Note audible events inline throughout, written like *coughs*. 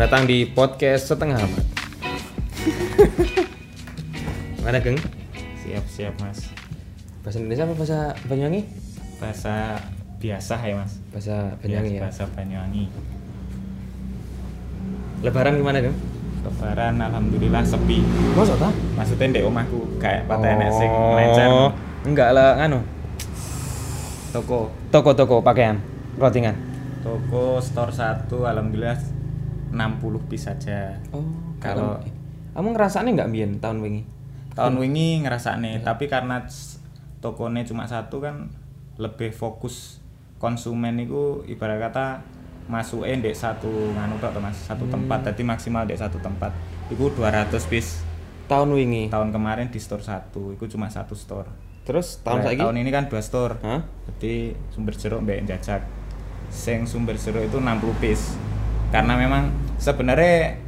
Selamat datang di podcast setengah amat. *laughs* Mana geng? Siap siap mas. Bahasa Indonesia apa bahasa Banyuwangi? Bahasa biasa ya mas. Bahasa Banyuwangi ya. Bahasa Banyuwangi. Lebaran gimana geng? Lebaran alhamdulillah sepi. Masa tak? Maksudnya di omahku kayak patah enek sing melencer. Enggak lah, nganu. Toko Toko-toko pakaian, clothingan. toko store satu alhamdulillah 60 piece saja. Oh, Kalau- kamu ngerasanya nggak mbien tahun wingi? Tahun wingi ngerasane, tapi karena tokonya cuma satu kan lebih fokus konsumen itu ibarat kata masukin dek satu nganu tok to, Mas, satu tempat. Jadi maksimal dek satu tempat. Iku 200 piece. Tahun wingi. Tahun kemarin di store satu, itu cuma satu store. Terus tahun Nah, saiki? tahun ini kan dua store. Hah? Jadi sumber jeruk mbak jajak. Sing sumber jeruk itu 60 piece. Karena memang sebenarnya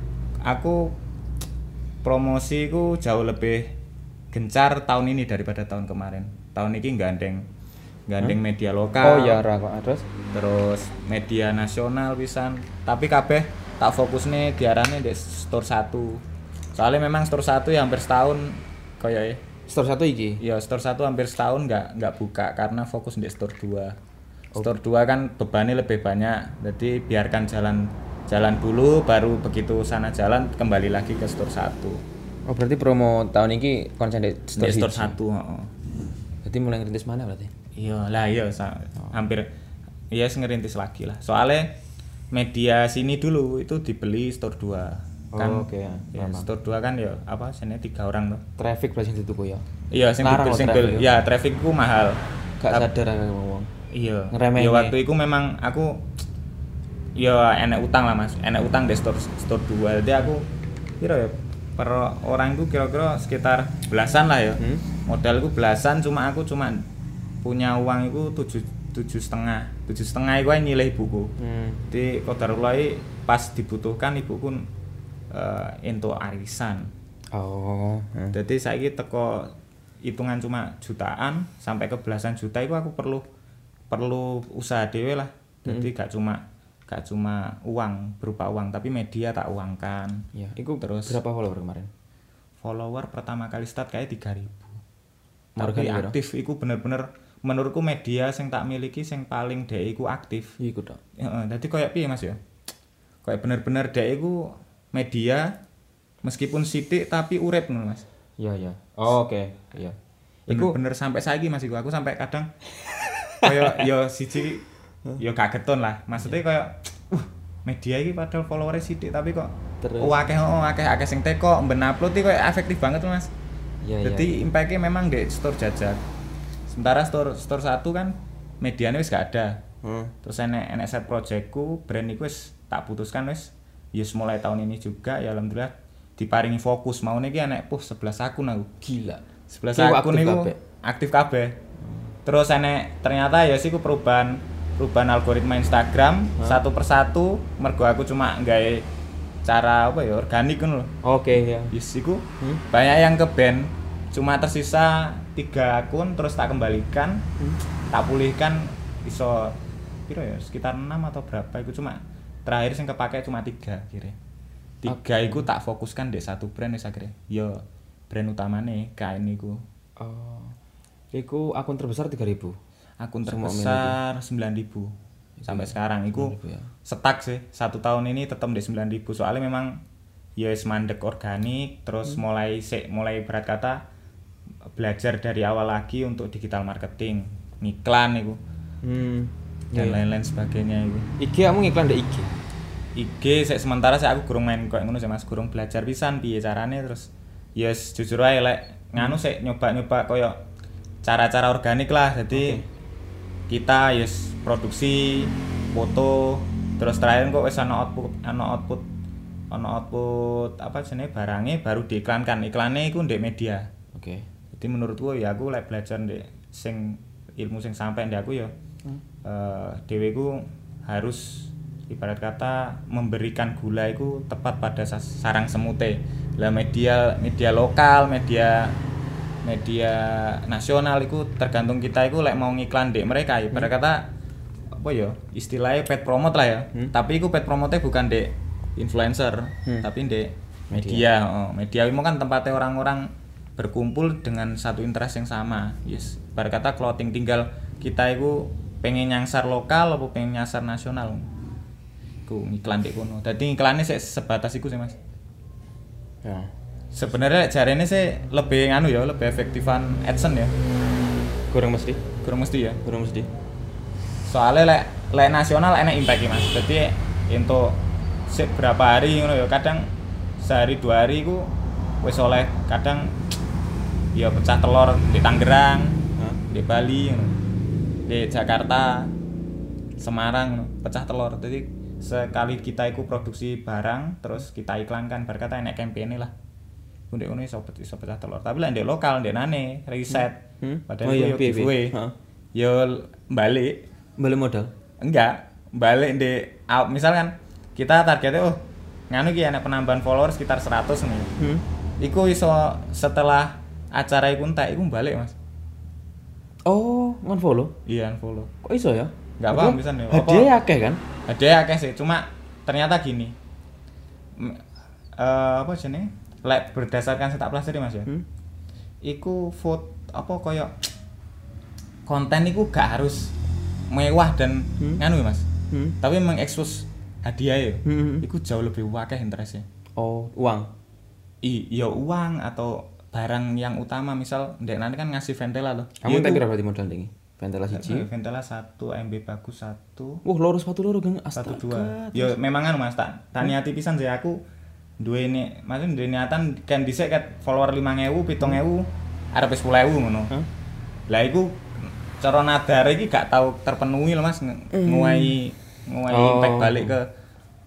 aku promosi ku jauh lebih gencar tahun ini daripada tahun kemarin. Tahun ini gandeng gandeng media Oh lokal. iya, ra kok. Terus? Terus media nasional pisan. Tapi kabeh tak fokus nih diarahnya di store satu. Soalnya memang store satu ya hampir setahun kayak ya. Store satu iki. Ya store satu hampir setahun nggak nggak buka karena fokus di store 2 Store 2 kan bebannya lebih banyak, jadi biarkan jalan jalan dulu, baru begitu sana jalan kembali lagi ke store satu Oh berarti promo tahun ini konsen di Di store, store hiji. satu heeh. Berarti mulai ngerintis mana berarti? Iya lah iya sa- hampir iya sing ngerintis lagi lah. Soalnya media sini dulu itu dibeli store 2 kan Oh, oke, ya. ya, Paham. store 2 kan ya apa sini tiga orang tuh. Traffic berarti dituku ya. Iya sing dibeli- sing ya. ya traffic ku mahal. Gak sadar aku ngomong. Iya. Ngeremehin Ya ya. waktu itu memang aku ya enek utang lah Mas. Enek utang di store store 2. Jadi aku kira ya per orang itu kira-kira sekitar belasan lah ya. Hmm? Modalku belasan cuma aku cuma punya uang itu tujuh tujuh setengah tujuh setengah itu nilai ibuku Hmm. jadi kodarullah pas dibutuhkan ibuku eh untuk arisan Oh. hmm. jadi saya teko hitungan cuma jutaan sampai ke belasan juta itu aku perlu perlu usaha dewe lah jadi gak cuma gak cuma uang berupa uang tapi media tak uangkan Ya, itu Terus- berapa follower kemarin? follower pertama kali start kayak 3000 Marga tapi nih, bro? aktif iku bener-bener menurutku media sing tak miliki sing paling dek iku aktif ikut dong. Heeh, dadi koyo piye Mas ya? Kayak bener-bener dek iku media meskipun sidik tapi urip ngono Mas. Iya, iya. Oh, oke. Iya. Iku Bener-bener sampai saiki Mas iku aku sampai kadang *laughs* koyo yo siji yo kageton lah. Maksudnya koyo uh media iki padahal followernya sidik tapi kok Terus? oh, akeh oh, akeh akeh sing teko ben upload iki koyo efektif banget Mas. Iya, iya. Jadi impact-nya memang di store jajak. Sementara store store satu kan medianya wis gak ada. Hmm. Terus enek enek set projectku, brand iku wis tak putuskan wis. Yes mulai tahun ini juga ya alhamdulillah diparingi fokus mau niki enek puh 11 akun aku. Gila. 11 Iku akun aktif niku aktif kabeh. Terus enek ternyata ya sih perubahan perubahan algoritma Instagram satu persatu mergo aku cuma nggawe cara apa ya organik ngono lho. Oke, ya. Yes iku Hmm? banyak yang ke band cuma tersisa tiga akun terus tak kembalikan Hmm. tak pulihkan iso piro ya sekitar 6 atau berapa itu cuma terakhir sing kepake cuma tiga kira tiga iku tak fokuskan di satu brand wis akhirnya yo brand utamane kain iku Oh. Iku akun terbesar 3000. Akun terbesar 9000 sampai sekarang. Iku 9.000 ya. setak sih. Satu tahun ini tetap di 9000 soalnya memang ya wis mandek organik terus mulai sik mulai berat kata belajar dari awal lagi untuk digital marketing. Ngiklan itu Hmm. dan Iya. lain-lain sebagainya itu IG kamu ngiklan di IG. IG sik sementara saya aku kurang main kayak ngono sih Mas. Kurang belajar pisan piye carane terus yes jujur aja lek nganu sik nyoba-nyoba koyo cara-cara organik lah. Jadi kita yes produksi foto terus terakhir kok wis ana output ana output ana output apa jenenge barangnya baru diiklankan. Iklannya iku ndek media. Oke. jadi menurutku ya aku lek belajar ndek sing ilmu sing sampai ndek aku ya eh dhewe ku harus ibarat kata memberikan gula itu tepat pada sarang semute. Lah media media lokal media media nasional itu tergantung kita itu lek mau ngiklan dek mereka ibarat kata apa ya istilahnya pet promote lah ya. Hmm. tapi itu pet promote bukan dek influencer Hmm. tapi di media. oh, media itu kan tempatnya orang-orang berkumpul dengan satu interest yang sama. Yes. Bar kata clothing tinggal kita itu pengen nyangsar lokal apa pengen nyasar nasional. Ku iklan di kono. Jadi iklannya sih sebatas itu sih mas. Ya. Sebenarnya jarene sih lebih nganu ya lebih efektifan adsense ya. Kurang mesti. kurang mesti ya? Kurang mesti. soalnya lek lek nasional enak impact mas. Jadi untuk berapa hari ngono ya kadang sehari dua hari ku wis oleh. Kadang ya pecah telur di Tangerang di Bali ngono. di Jakarta Semarang ngono, pecah telur. Jadi sekali kita ikut produksi barang terus kita iklankan berkata enak campaign lah Ndek ngono iso iso pecah telur tapi lek ndek lokal ndek nane riset Hmm. padahal Oh iya, yo giveaway Heeh. yo balik Balik modal. enggak balik di out misalkan kita targetnya oh nganu ki enak penambahan followers sekitar 100 nih Hmm. iku iso setelah acara iku entek iku balik mas Oh, ngon-follow. iya follow Kok iso ya? Nggak Padahal paham pisan ya, Hadiah akeh kan? ada akeh sih cuma ternyata gini M- eh, apa jenenge lek berdasarkan setak pelajari mas ya Hmm. iku foto apa koyo konten iku gak harus mewah dan Hmm. nganu ya mas Hmm. tapi mengekspos hadiah ya Hmm. iku jauh lebih wakeh interestnya Oh, uang. I, ya uang atau barang yang utama misal ndek nanti kan ngasih ventela loh Kamu tak kira berarti modal tinggi? Ventela siji. ventela satu MB bagus satu Wah, loro sepatu loro gang satu dua ya memang kan mas tak tak niati pisan sih aku dua ini maksudnya dua niatan kan dhisik ket follower lima ngewu pitung ngewu arep sepuluh ewu ngono. Hah? lah iku cara nadar iki gak tau terpenuhi loh mas. Nge- nguai nguai Oh. impact balik ke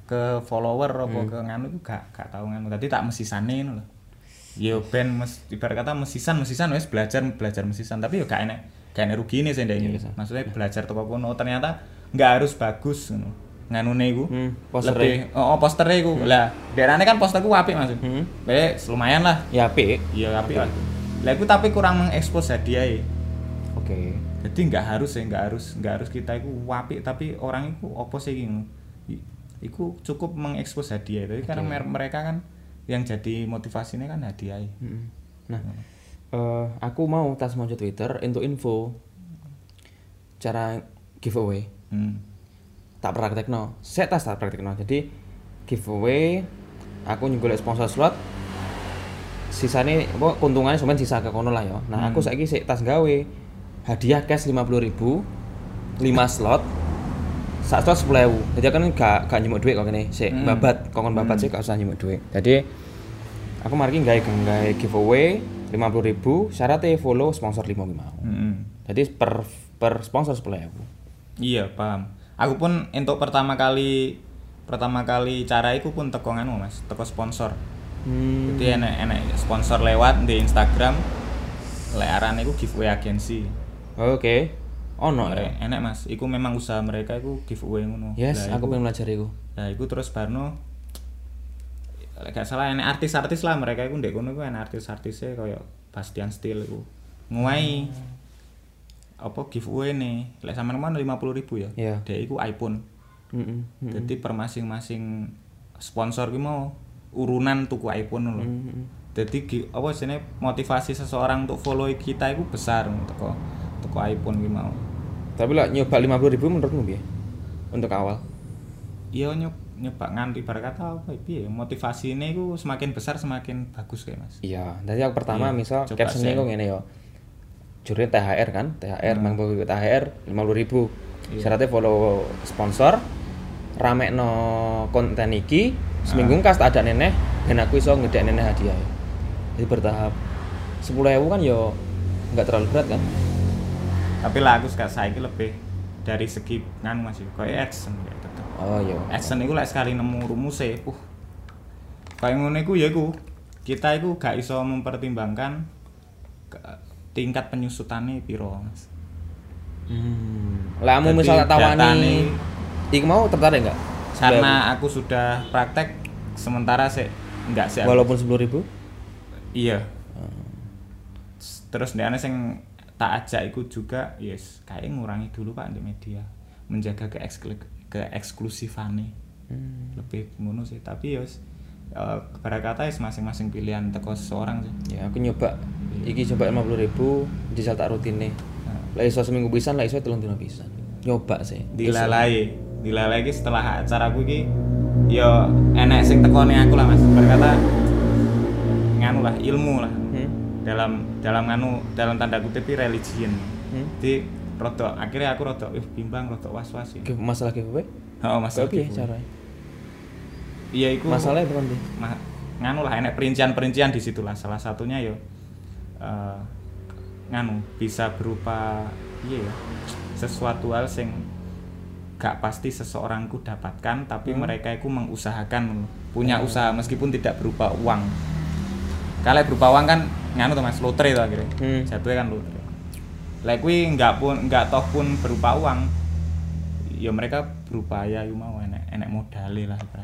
ke follower apa ke nganu iku gak gak tau nganu. Tadi tak mesisane ngono lho. Yo ben mes ibarat kata mesisan mesisan wis belajar belajar mesisan. Tapi yo gak enek gak enek rugine sih ndek ini. Iya, Sa. maksudnya belajar toko kono. Ternyata nggak harus bagus ngono nganune iku Hmm, posternya. lebih oh, oh posternya iku lah daerahnya kan posterku apik mas Hmm. Baik, lumayan lah Ya, apik. iya apik lah lah iku tapi kurang mengekspos hadiah Oke. jadi nggak harus ya nggak harus nggak harus kita itu wapik tapi orang itu opo sih gitu iku cukup mengekspos hadiah tapi karena mer- mereka kan yang jadi motivasinya kan hadiah Mm-mm. Nah, eh, aku mau tas mau Twitter untuk info cara giveaway. hmm. Tak praktekno. Saya tas tak praktekno. Jadi giveaway aku nyunggul sponsor slot sisane apa keuntungannya cuma sisa ke kono lah ya. Nah, aku saiki sik tas gawe hadiah cash 50.000 5 *laughs* slot sak slot 10.000. Jadi kan gak gak nyemuk duit kok kene. Sik Hmm. babat, kokon babat sih gak usah nyemuk duit. Jadi aku mari gawe gawe giveaway 50.000 syaratnya follow sponsor 5 mau. Hmm. Jadi per per sponsor 10.000. iya paham aku pun untuk pertama kali pertama kali cara itu pun teko nganu mas teko sponsor Hmm. jadi enek enek sponsor lewat di Instagram lek arane iku giveaway agensi Oke. Ono ya. Enek- enek mas iku memang usaha mereka iku giveaway ngono Yes, Lah, aku iku- pengen belajar iku. Nah, iku terus Barno lek gak salah enek artis-artis lah mereka iku ndek kono iku enek artis-artisnya kaya Bastian Steel iku. Nguai apa giveaway nih. Lek sampean mau 50.000 ya. Iya. Dek iku iPhone. Heeh. Jadi per masing-masing sponsor ki mau urunan tuku iPhone lho. Jadi gi- apa jenenge motivasi seseorang untuk follow kita itu besar teko teko iPhone ki mau. Tapi lah nyoba 50.000 menurutmu piye? Untuk awal. iya nyoba nyoba nganti ibarat kata apa ya, motivasi ini semakin besar semakin bagus kayak mas Iya, jadi aku pertama Iya, misal coba caption share. kok ngene yo. Jurnya THR kan, THR Hmm. Mang Bobi THR 50.000. Iya. Syaratnya follow sponsor, ramekno konten iki, Ah. seminggu kas tak ada neneh, dan aku iso ngedek neneh hadiah. Jadi bertahap. 10.000 kan yo nggak terlalu berat kan? tapi lah aku sekarang saiki lebih dari segi nganu mas kayak action ya tetep Oh iya. action itu lah sekali nemu rumusnya uh kayak ngono iku ya iku kita iku gak iso mempertimbangkan tingkat penyusutannya piro mas Hmm. Lah kamu misal tawani Iku mau tertarik nggak? karena aku sudah praktek sementara sih enggak sih walaupun 10.000? iya terus dia sing tak ajak ikut juga yes kayak ngurangi dulu pak di media menjaga keeksklu keeksklusifane Hmm. lebih ngono sih tapi ya eh, ibarat kata wis masing-masing pilihan teko seseorang sih Ya aku nyoba iki coba 50.000 ribu jajal tak rutine. Nah, Lah iso seminggu pisan, lah iso telung dino pisan. Nyoba sih. dilalai dilalai iki setelah acaraku iki ya enek sing teko ning aku lah Mas berkata nganu lah ilmu lah Hmm. dalam dalam nganu dalam tanda kutip religion Hmm. jadi rodok akhirnya aku rodok eh, bimbang rodok was-was ya Give- Masalah giveaway? oh masalah Tapi ya caranya. Iya iku Masalahnya bukan di. ma- nganu lah enek perincian-perincian di situ lah. Salah satunya yo eh, nganu bisa berupa iya ya sesuatu hal sing gak pasti seseorangku dapatkan tapi Hmm. mereka itu mengusahakan punya usaha meskipun tidak berupa uang. Kalau berupa uang kan nganu tuh mas? Lotre itu akhirnya. Hmm. jatuhnya kan lotre. Lah kuwi nggak pun nggak toh pun berupa uang ya mereka berupaya yo mau enek enek modale lah kata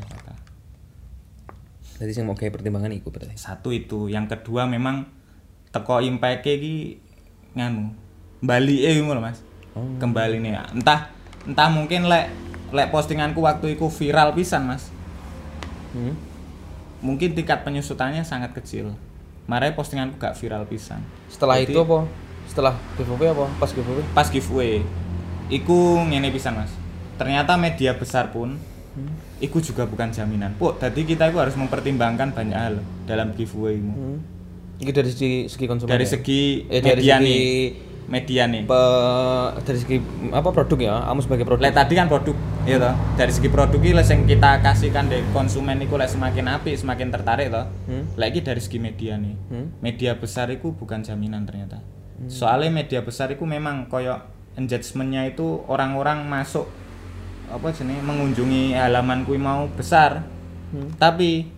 Jadi sing mau kayak pertimbangan iku berarti. satu itu yang kedua memang teko impact iki nganu bali eh ngono mas Oh. kembali nih entah entah mungkin lek lek postinganku waktu itu viral pisan mas Hmm. mungkin tingkat penyusutannya sangat kecil makanya postinganku gak viral pisan Setelah Jadi, itu apa? Setelah giveaway apa? Pas giveaway? pas giveaway iku ngene pisan mas ternyata media besar pun Hmm. Iku juga bukan jaminan puk jadi kita itu harus mempertimbangkan banyak hal dalam giveawaymu Hmm. Iki dari segi segi konsumen. dari ya? segi Eh, dari media segi nih media nih pe- dari segi apa produk ya? Kamu sebagai produk. lek tadi kan produk iya toh dari segi produk iki lek sing kita kasihkan dari konsumen iku lek semakin apik semakin tertarik toh Hmm. lek iki dari segi media nih Hmm. media besar itu bukan jaminan ternyata soalnya media besar itu memang koyo engagementnya itu orang-orang masuk apa jenis mengunjungi halaman kui mau besar Hmm. tapi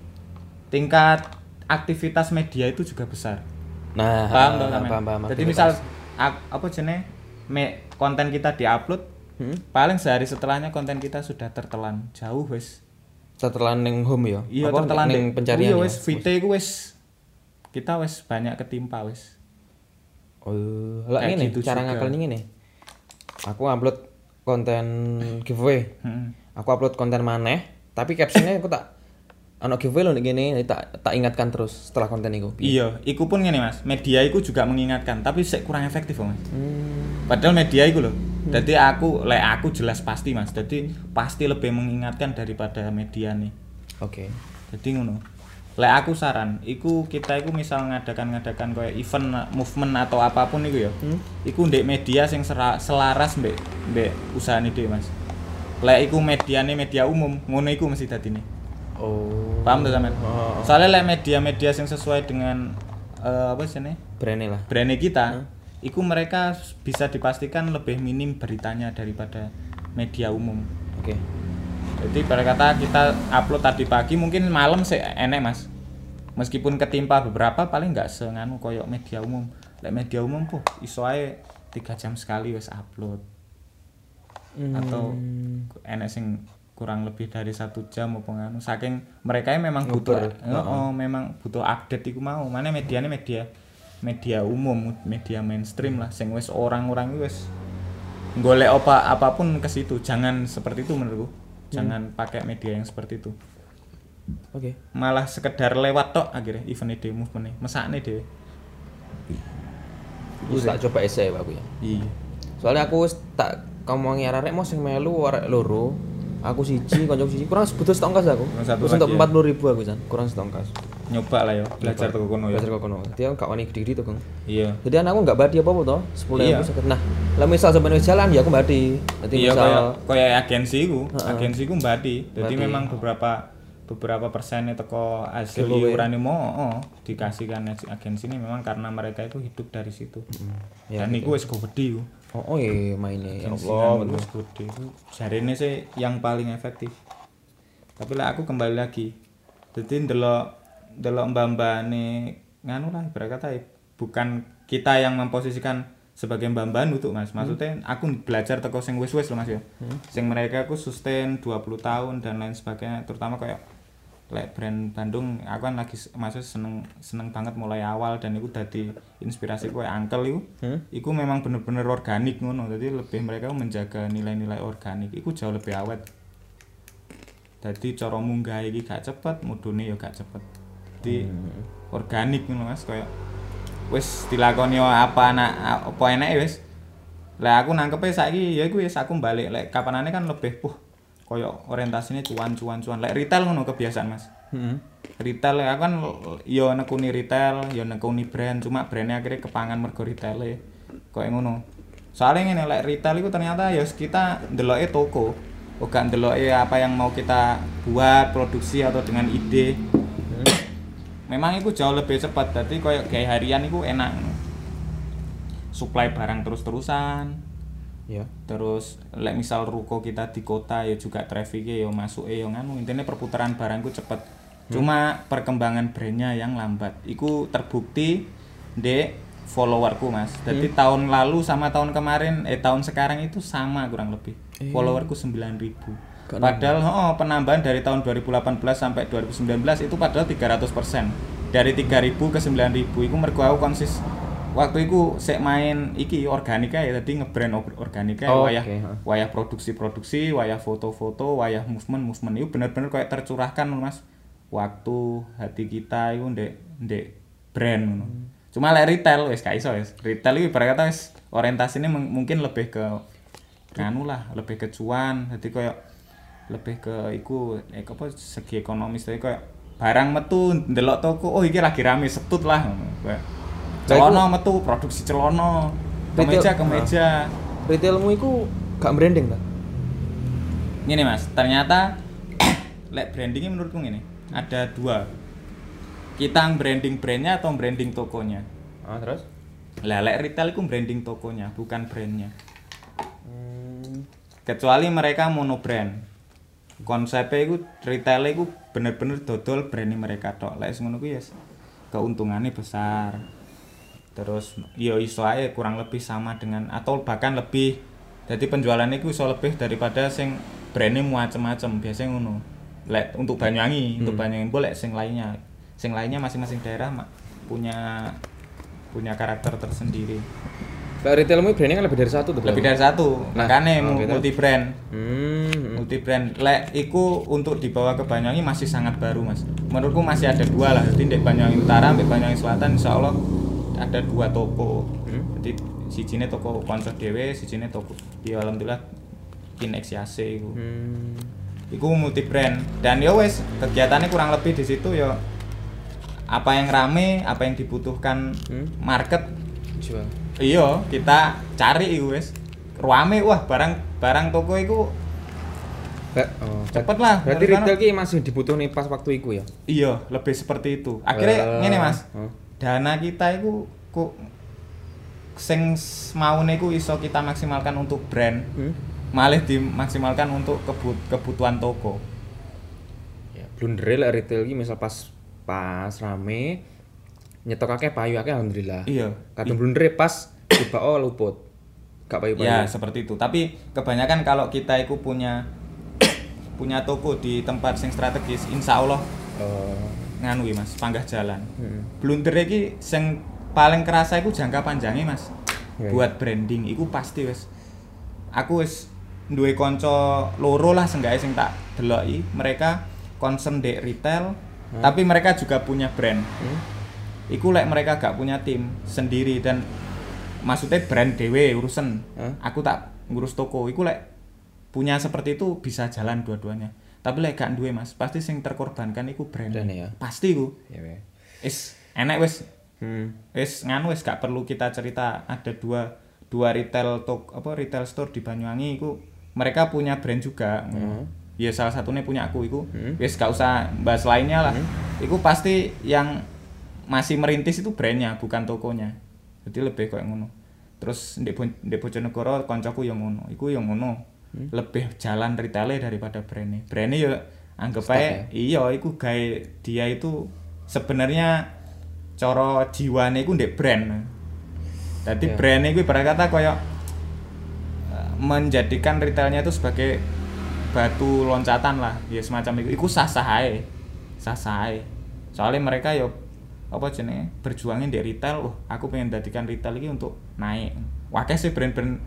tingkat aktivitas media itu juga besar Nah, paham toh paham, sampean? paham, paham, jadi misal ak- apa jenis me, konten kita diupload hmm. paling sehari setelahnya konten kita sudah tertelan jauh wes Setelan ning home ya. iya Apa, tertelan ning deh. pencarian. iya ya? wes VT ku wes kita wes banyak ketimpa wes Oh, lah ngene gitu cara ngakal ngene. Aku upload konten giveaway. Hmm. Aku upload konten maneh, tapi captionnya aku tak ana giveaway nek gini, jadi tak tak ingatkan terus setelah konten itu. iya iku pun gini mas media iku juga mengingatkan tapi sik kurang efektif mas Hmm. padahal media iku loh jadi aku lek aku jelas pasti mas jadi pasti lebih mengingatkan daripada media nih Oke. jadi ngono lek aku saran iku kita iku misal ngadakan ngadakan kayak event movement atau apa pun iku ya Hmm. iku ndek media sing sera- selaras mbek mbek usahane dhewe Mas lek iku mediane media umum ngono iku mesti dadine Oh. paham tuh sampean Oh. soalnya lek media-media sing sesuai dengan eh, apa sih Brandnya lah. brandnya kita Hmm. iku mereka bisa dipastikan lebih minim beritanya daripada media umum Oke. Jadi pada kata kita upload tadi pagi mungkin malam sih enek mas. Meskipun ketimpa beberapa paling nggak senganu koyok media umum. Lek media umum puh iso ae 3 jam sekali wes upload. Atau Hmm. enek sing kurang lebih dari satu jam apa nganu saking mereka memang Nguber. butuh oh, memang butuh update iku mau mana medianya media media umum media mainstream lah sing wes orang-orang wes golek apa apa pun ke situ jangan seperti itu menurutku jangan pakai media yang seperti itu Oke. malah sekedar lewat tok akhirnya event ide movement nih mesakne deh Aku tak coba essay aku ya. iya Soalnya aku wis tak ngomongi arek mau sing melu arek loro. Aku siji, kanca siji kurang butuh setongkas aku. Kurang satu Terus untuk lagi ya? 40 ribu aku kan, kurang setongkas. Nyoba lah ya belajar toko kono ya Belajar kok kono. Dia gak wani gede-gede tuh, Kang. iya. Jadi aku nggak badi apa-apa toh, 10 Iya. ribu sakit. Nah, lah misal wis jalan ya aku badi. Jadi iya misal kayak kayak agensi ku. Agensi ku mbadi jadi Mbadi. memang beberapa beberapa persennya teko hasil iuran mau oh, dikasihkan ag- agensi ini memang karena mereka itu hidup dari situ. Ya, dan iku wis gede ku. Oh, oh iya mainnya. Ya Allah. kan wis gede ku. Jarine sih yang paling efektif. Tapi lah aku kembali lagi. Jadi ndelok ndelok mbak-mbane nganu lah ibarat kata ya, bukan kita yang memposisikan sebagai mbak-mbak untuk mas maksudnya aku belajar teko sing wis-wis loh mas ya sing mereka aku sustain 20 tahun dan lain sebagainya terutama kayak lek brand Bandung aku kan lagi maksudnya seneng seneng banget mulai awal dan itu dadi inspirasi kayak angkel itu Hmm? Iku memang bener-bener organik ngono. Jadi lebih mereka menjaga nilai-nilai organik. Iku jauh lebih awet. Dadi cara munggah iki gak cepet, mudune ya gak cepet. Jadi organik ngono Mas koyo wis dilakoni apa anak apa enake wis. Lah aku nangkepe saiki ya iku wis aku balik lek kapanane kan lebih puh koyo orientasinya cuan cuan cuan lek retail ngono kebiasaan Mas. Heeh. Retail ya kan yo nekuni retail, yo nekuni brand, cuma brandnya akhirnya kepangan mergo retail e. Koyo ngono. Soalnya ngene lek retail itu ternyata ya kita ndeloke toko. Ora ndeloke apa yang mau kita buat, produksi atau dengan ide. Memang itu jauh lebih cepat. Jadi koyo gaya harian itu enak. Supply barang terus-terusan. Ya. Terus lek misal ruko kita di kota ya juga trafficnya ya masuk ya nganu intinya perputaran barangku cepet. Cuma perkembangan brandnya yang lambat. Iku terbukti di followerku mas. Jadi tahun lalu sama tahun kemarin eh tahun sekarang itu sama kurang lebih. Followerku 9000 Gak Padahal oh, penambahan dari tahun 2018 sampai 2019 itu padahal 300%. Dari 3000 ke 9000 iku mergo aku konsis waktu itu sek main iki organik ya tadi ngebrand or- organik ya Oh, wayah ha. wayah produksi-produksi, wayah foto-foto, wayah movement-movement itu bener-bener kayak tercurahkan Mas. Waktu hati kita itu ndek ndek brand ngono. Cuma lek retail wis gak iso wis. Retail itu ibarat kata wis orientasinya mung- mungkin lebih ke nganu lah, lebih ke cuan. Jadi kayak lebih ke iku eh, apa segi ekonomis tapi kayak barang metu ndelok toko oh iki lagi rame setut lah Celono metu produksi celono. Kemeja kemeja. Retailmu iku gak branding ta? Gini mas, ternyata *coughs* lek brandingnya menurutku gini ada dua. Kita branding brandnya atau branding tokonya. Ah, terus? Lah lek retail itu branding tokonya, bukan brandnya. Hmm. Kecuali mereka mono brand. Konsepnya itu retail itu bener-bener dodol brandnya mereka tok. Lek ngono ku ya keuntungannya besar. Terus yo iso ae kurang lebih sama dengan atau bahkan lebih. Jadi penjualannya itu iso lebih daripada sing brandnya macem-macem biasanya ngono. Lek untuk Banyuwangi, untuk Banyuwangi boleh sing lainnya. Sing lainnya masing-masing daerah mak punya punya karakter tersendiri. Lah retailmu branding kan lebih dari satu tuh. Lebih dari satu, Nah, makanya oh, gitu. multi brand. Hmm. multi brand lek iku untuk dibawa ke Banyuwangi masih sangat baru mas menurutku masih ada dua lah jadi di Banyuwangi Utara di Banyuwangi Selatan Insya Allah ada dua toko Hmm. jadi si sini toko dewe si sini toko ya alhamdulillah Kinex Yase iku Hmm. iku multi brand dan ya wes kegiatannya kurang lebih di situ ya apa yang rame apa yang dibutuhkan Hmm. market Jual. Iya kita cari iku wes rame wah barang barang toko iku oh, cepet lah Berarti retail ki masih dibutuhin pas waktu itu ya? Iya, lebih seperti itu. Akhirnya ngene Mas. oh. Dana kita itu kok sing maune iku iso kita maksimalkan untuk brand, Hmm. malah dimaksimalkan untuk kebut kebutuhan toko. Ya, blundere lek retail ki misal pas pas rame nyetok akeh payu akeh alhamdulillah. Iya. Kadang blundere pas tiba oh luput. Gak payu-payu. Ya, seperti itu. Tapi kebanyakan kalau kita itu punya *coughs* punya toko di tempat sing strategis, insya Allah Oh. nganu Mas, panggah jalan. Hmm. Blunder iki sing paling kerasa iku jangka panjangnya Mas. Ya, Buat branding iku pasti wis. Aku wis duwe kanca loro lah seenggaknya sing tak deloki, mereka concern di retail, tapi mereka juga punya brand. Hmm. Iku lek mereka gak punya tim sendiri dan maksudnya brand dewe urusan. Hah? Aku tak ngurus toko. Iku lek punya seperti itu bisa jalan dua-duanya. Tapi lek gak duwe Mas, pasti sing terkorbankan iku brand. Brand ya. Pasti iku. Ya weh. Is enek wis Hmm. wis nganu wis gak perlu kita cerita ada dua dua retail tok apa retail store di Banyuwangi iku mereka punya brand juga Hmm. ya salah satunya punya aku iku Hmm. wis gak usah bahas lainnya lah iku pasti yang masih merintis itu brandnya bukan tokonya. Jadi lebih kayak ngono. Terus di di Bojonegoro koncoku yang ngono. Iku yang ngono. Hmm. lebih jalan retailnya daripada brandnya. Brandnya ya anggap aja iya iku gawe dia itu sebenarnya cara jiwane iku ndek brand. Jadi Ya. brandnya ibarat kata koyo eh, menjadikan retailnya itu sebagai batu loncatan lah. Ya semacam itu. Iku sah sah ae. Sah sah ae. Soalnya mereka yo apa jenenge? Berjuangin di retail. Wah aku pengen jadikan retail ini untuk naik. Wakil sih brand-brand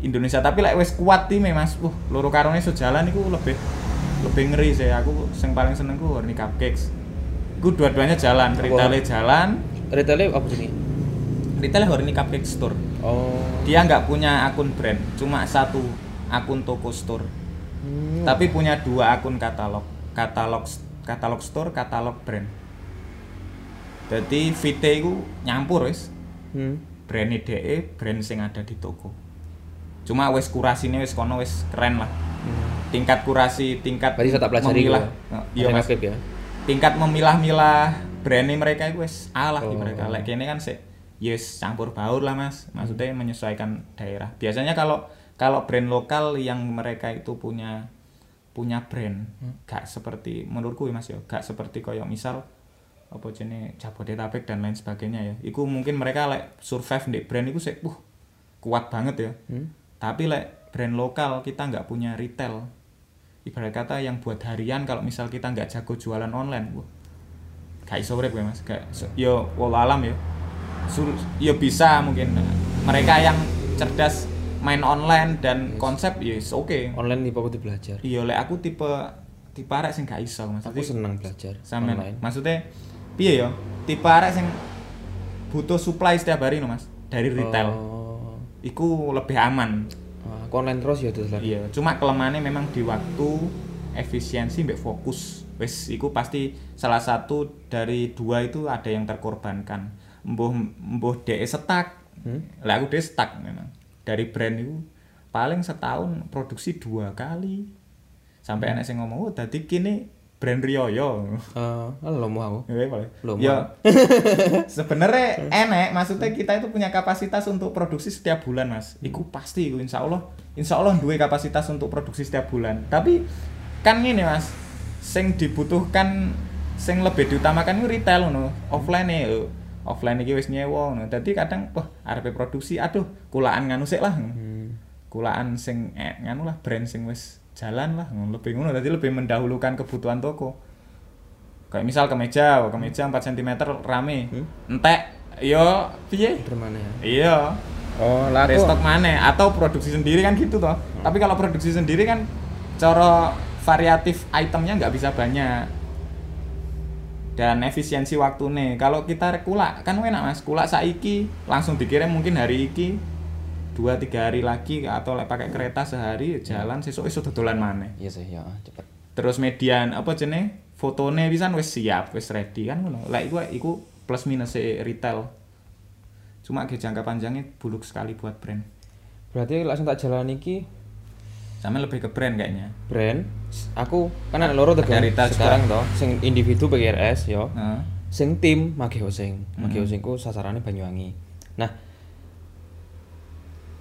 Indonesia tapi lek wis kuat tim mas. Wah loro karone sejalan iku lebih lebih ngeri sih. Aku yang paling seneng ku Horny Cupcakes. Ku dua-duanya jalan retailnya jalan. Retailnya apa sih? retailnya Horny Cupcake Store. Oh. dia nggak punya akun brand cuma satu akun toko store. Hmm. tapi punya dua akun katalog. Katalog katalog store katalog brand jadi VT itu nyampur wis Hmm. brand DE brand sing ada di toko cuma wis kurasinya wis kono wis keren lah Hmm. tingkat kurasi tingkat pelajari memilah. Oh, iya mas ya. tingkat memilah-milah brandnya mereka itu wis alah Oh. di mereka lek kene kan sih yes campur baur lah mas maksudnya menyesuaikan daerah biasanya kalau kalau brand lokal yang mereka itu punya punya brand gak seperti menurutku ya mas ya gak seperti koyo misal apa jenis Jabodetabek dan lain sebagainya ya. Iku mungkin mereka lek survive di brand itu sih uh kuat banget ya. Hmm. tapi lek brand lokal kita nggak punya retail. Ibarat kata yang buat harian kalau misal kita nggak jago jualan online wah. Gak iso urip gue mas. Gak so- yo walau alam yo Sur, yo bisa mungkin. Mereka yang cerdas main online dan Yes. konsep yes oke. Online tipe aku belajar. iya lek aku tipe tipe arek sing gak iso mas. Aku senang belajar sampean. online. maksudnya piye yo tipe arek sing butuh supply setiap hari no mas dari retail Oh. iku lebih aman aku online terus ya terus lagi. Iya, cuma kelemahannya memang di waktu, efisiensi, mbak fokus. Wes, itu pasti salah satu dari dua itu ada yang terkorbankan. Mbuh mbuh DE setak. Hmm? Lah aku DE setak memang. Dari brand itu paling setahun produksi dua kali. Sampai Hmm. anak sing ngomong, "Oh, tadi kini brand Rioyo." Eh, lo mau aku. Ya, boleh. Loh, Ya, sebenarnya enek, maksudnya kita itu punya kapasitas untuk produksi setiap bulan, Mas. Iku pasti, iku insya Allah, insya Allah duwe kapasitas untuk produksi setiap bulan. Tapi kan ini, Mas, sing dibutuhkan, sing lebih diutamakan itu retail, no. Offline nih, offline iki wis nyewa, no. Jadi kadang, wah, arepe produksi, aduh, kulaan nganu sik lah. Hmm. Kulaan sing eh, nganu lah, brand sing wis jalan lah, lebih ngono. Jadi lebih mendahulukan kebutuhan toko. Kayak misal kemeja wah, kemeja 4 cm rame. Hmm? entek yo piye? Ya? iya. Oh, lah aku. restock mana atau produksi sendiri kan gitu toh. Tapi kalau produksi sendiri kan cara variatif itemnya nggak bisa banyak. Dan efisiensi waktu nih kalau kita kulak kan enak mas. Kulak saiki langsung dikirim mungkin hari iki dua tiga hari lagi atau lek pakai kereta sehari jalan sesuk iso dodolan mana Iya sih, ya, cepet. terus median apa jenis fotone pisan wis siap wis ready kan ngono lah iku iku plus minus retail cuma ke jangka panjangnya buluk sekali buat brand Berarti langsung tak jalan iki sama lebih ke brand kayaknya brand. Aku kan ada loro retail sekarang toh, sing individu PGRS yo. Heeh. Sing tim Mage Hosing. Mage Hmm. Hosing ku sasarannya Banyuwangi. Nah,